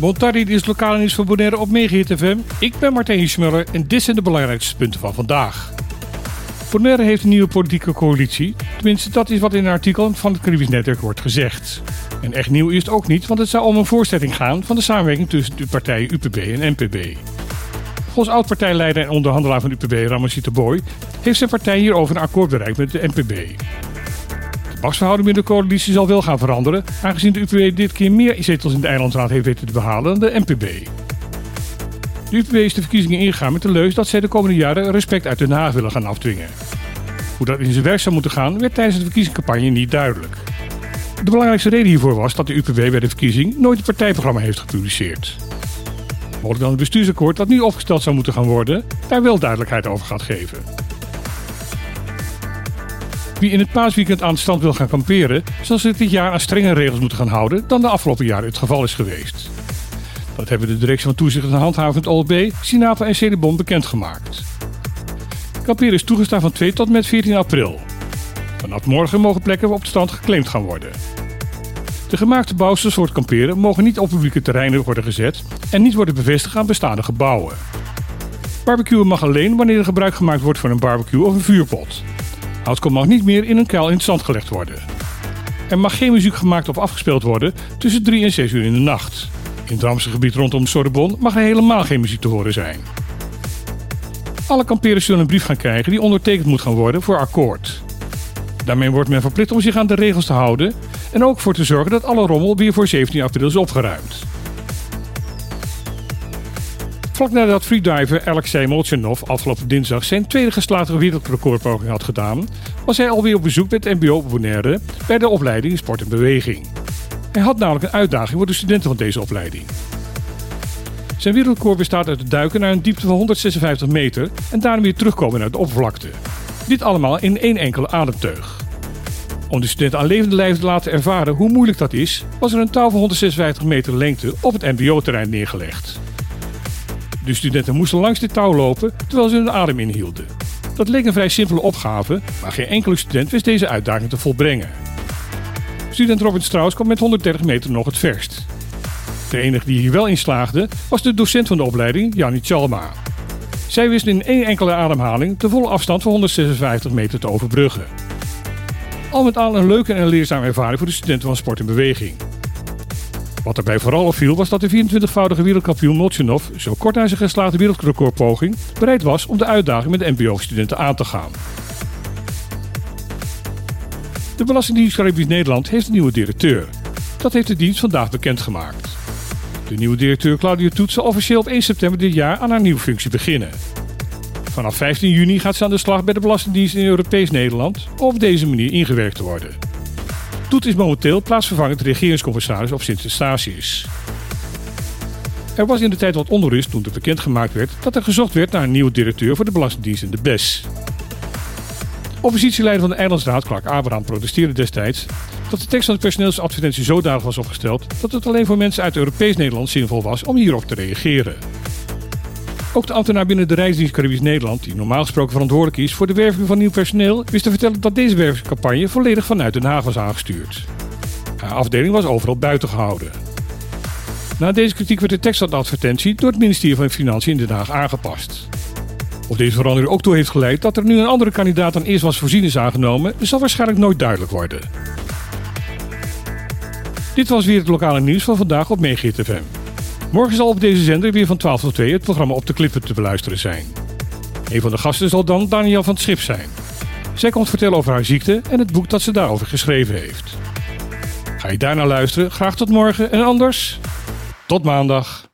Montardi dit is lokale nieuws van Bonaire op Megahit FM. Ik ben Martijn Schmuller en dit zijn de belangrijkste punten van vandaag. Bonaire heeft een nieuwe politieke coalitie. Tenminste, dat is wat in een artikel van het Caribisch Netwerk wordt gezegd. En echt nieuw is het ook niet, want het zou om een voorstelling gaan van de samenwerking tussen de partijen UPB en NPB. Volgens oud-partijleider en onderhandelaar van UPB, Ramazita Boy, heeft zijn partij hierover een akkoord bereikt met de NPB. Machtsverhouding binnen de coalitie zal wel gaan veranderen, aangezien de UPB dit keer meer zetels in de eilandsraad heeft weten te behalen dan de NPB. De UPB is de verkiezingen ingegaan met de leus dat zij de komende jaren respect uit Den Haag willen gaan afdwingen. Hoe dat in zijn werk zou moeten gaan, werd tijdens de verkiezingscampagne niet duidelijk. De belangrijkste reden hiervoor was dat de UPB bij de verkiezing nooit een partijprogramma heeft gepubliceerd. Mogelijk dan het bestuursakkoord dat nu opgesteld zou moeten gaan worden, daar wel duidelijkheid over gaat geven. Wie in het paasweekend aan de stand wil gaan kamperen, zal zich dit jaar aan strenge regels moeten gaan houden dan de afgelopen jaren het geval is geweest. Dat hebben de directie van toezicht en handhavend OLB, Sinapa en Cedebon bekendgemaakt. Kamperen is toegestaan van 2 tot met 14 april. Vanaf morgen mogen plekken op het strand geclaimd gaan worden. De gemaakte bouwsels voor het kamperen mogen niet op publieke terreinen worden gezet en niet worden bevestigd aan bestaande gebouwen. Barbecuen mag alleen wanneer er gebruik gemaakt wordt van een barbecue of een vuurpot. Houtkom mag niet meer in een kuil in het zand gelegd worden. Er mag geen muziek gemaakt of afgespeeld worden tussen 3 en 6 uur in de nacht. In het Ramse gebied rondom Sorbonne mag er helemaal geen muziek te horen zijn. Alle kamperers zullen een brief gaan krijgen die ondertekend moet gaan worden voor akkoord. Daarmee wordt men verplicht om zich aan de regels te houden en ook voor te zorgen dat alle rommel weer voor 17 april is opgeruimd. Vlak nadat freediver Alexei Molchanov afgelopen dinsdag zijn tweede geslaagde wereldrecordpoging had gedaan, was hij alweer op bezoek met MBO Bonaire bij de opleiding Sport en Beweging. Hij had namelijk een uitdaging voor de studenten van deze opleiding. Zijn wereldrecord bestaat uit het duiken naar een diepte van 156 meter en daarna weer terugkomen naar de oppervlakte. Dit allemaal in één enkele ademteug. Om de studenten aan levende lijven te laten ervaren hoe moeilijk dat is, was er een touw van 156 meter lengte op het MBO-terrein neergelegd. De studenten moesten langs dit touw lopen terwijl ze hun adem inhielden. Dat leek een vrij simpele opgave, maar geen enkele student wist deze uitdaging te volbrengen. Student Robin Strauss kwam met 130 meter nog het verst. De enige die hier wel in slaagde was de docent van de opleiding, Janni Chalma. Zij wist in één enkele ademhaling de volle afstand van 156 meter te overbruggen. Al met al een leuke en leerzame ervaring voor de studenten van sport en beweging. Wat erbij vooral opviel was dat de 24-voudige wereldkampioen Molchanov zo kort na zijn geslaagde wereldrecordpoging bereid was om de uitdaging met de MBO-studenten aan te gaan. De Belastingdienst Caribisch Nederland heeft een nieuwe directeur. Dat heeft de dienst vandaag bekendgemaakt. De nieuwe directeur Claudia Toet zal officieel op 1 september dit jaar aan haar nieuwe functie beginnen. Vanaf 15 juni gaat ze aan de slag bij de Belastingdienst in Europees Nederland om op deze manier ingewerkt te worden. Toet is momenteel plaatsvervangend regeringscommissaris op Sint-Eustatius. Er was in de tijd wat onrust toen er bekendgemaakt werd dat er gezocht werd naar een nieuwe directeur voor de Belastingdienst in de BES. Oppositieleider van de Eilandsraad, Clark Abraham, protesteerde destijds dat de tekst van de personeelsadvertentie zodanig was opgesteld dat het alleen voor mensen uit Europees Nederland zinvol was om hierop te reageren. Ook de ambtenaar binnen de Rijksdienst Caribisch Nederland, die normaal gesproken verantwoordelijk is voor de werving van nieuw personeel, wist te vertellen dat deze wervingscampagne volledig vanuit Den Haag was aangestuurd. Haar afdeling was overal buiten gehouden. Na deze kritiek werd de tekst van de advertentie door het ministerie van Financiën in Den Haag aangepast. Of deze verandering ook toe heeft geleid dat er nu een andere kandidaat dan eerst was voorzien is aangenomen, zal waarschijnlijk nooit duidelijk worden. Dit was weer het lokale nieuws van vandaag op Megahit FM. Morgen zal op deze zender weer van 12 tot 2 het programma Op de Klippen te beluisteren zijn. Een van de gasten zal dan Daniel van het Schip zijn. Zij komt vertellen over haar ziekte en het boek dat ze daarover geschreven heeft. Ga je daarna luisteren? Graag tot morgen en anders tot maandag.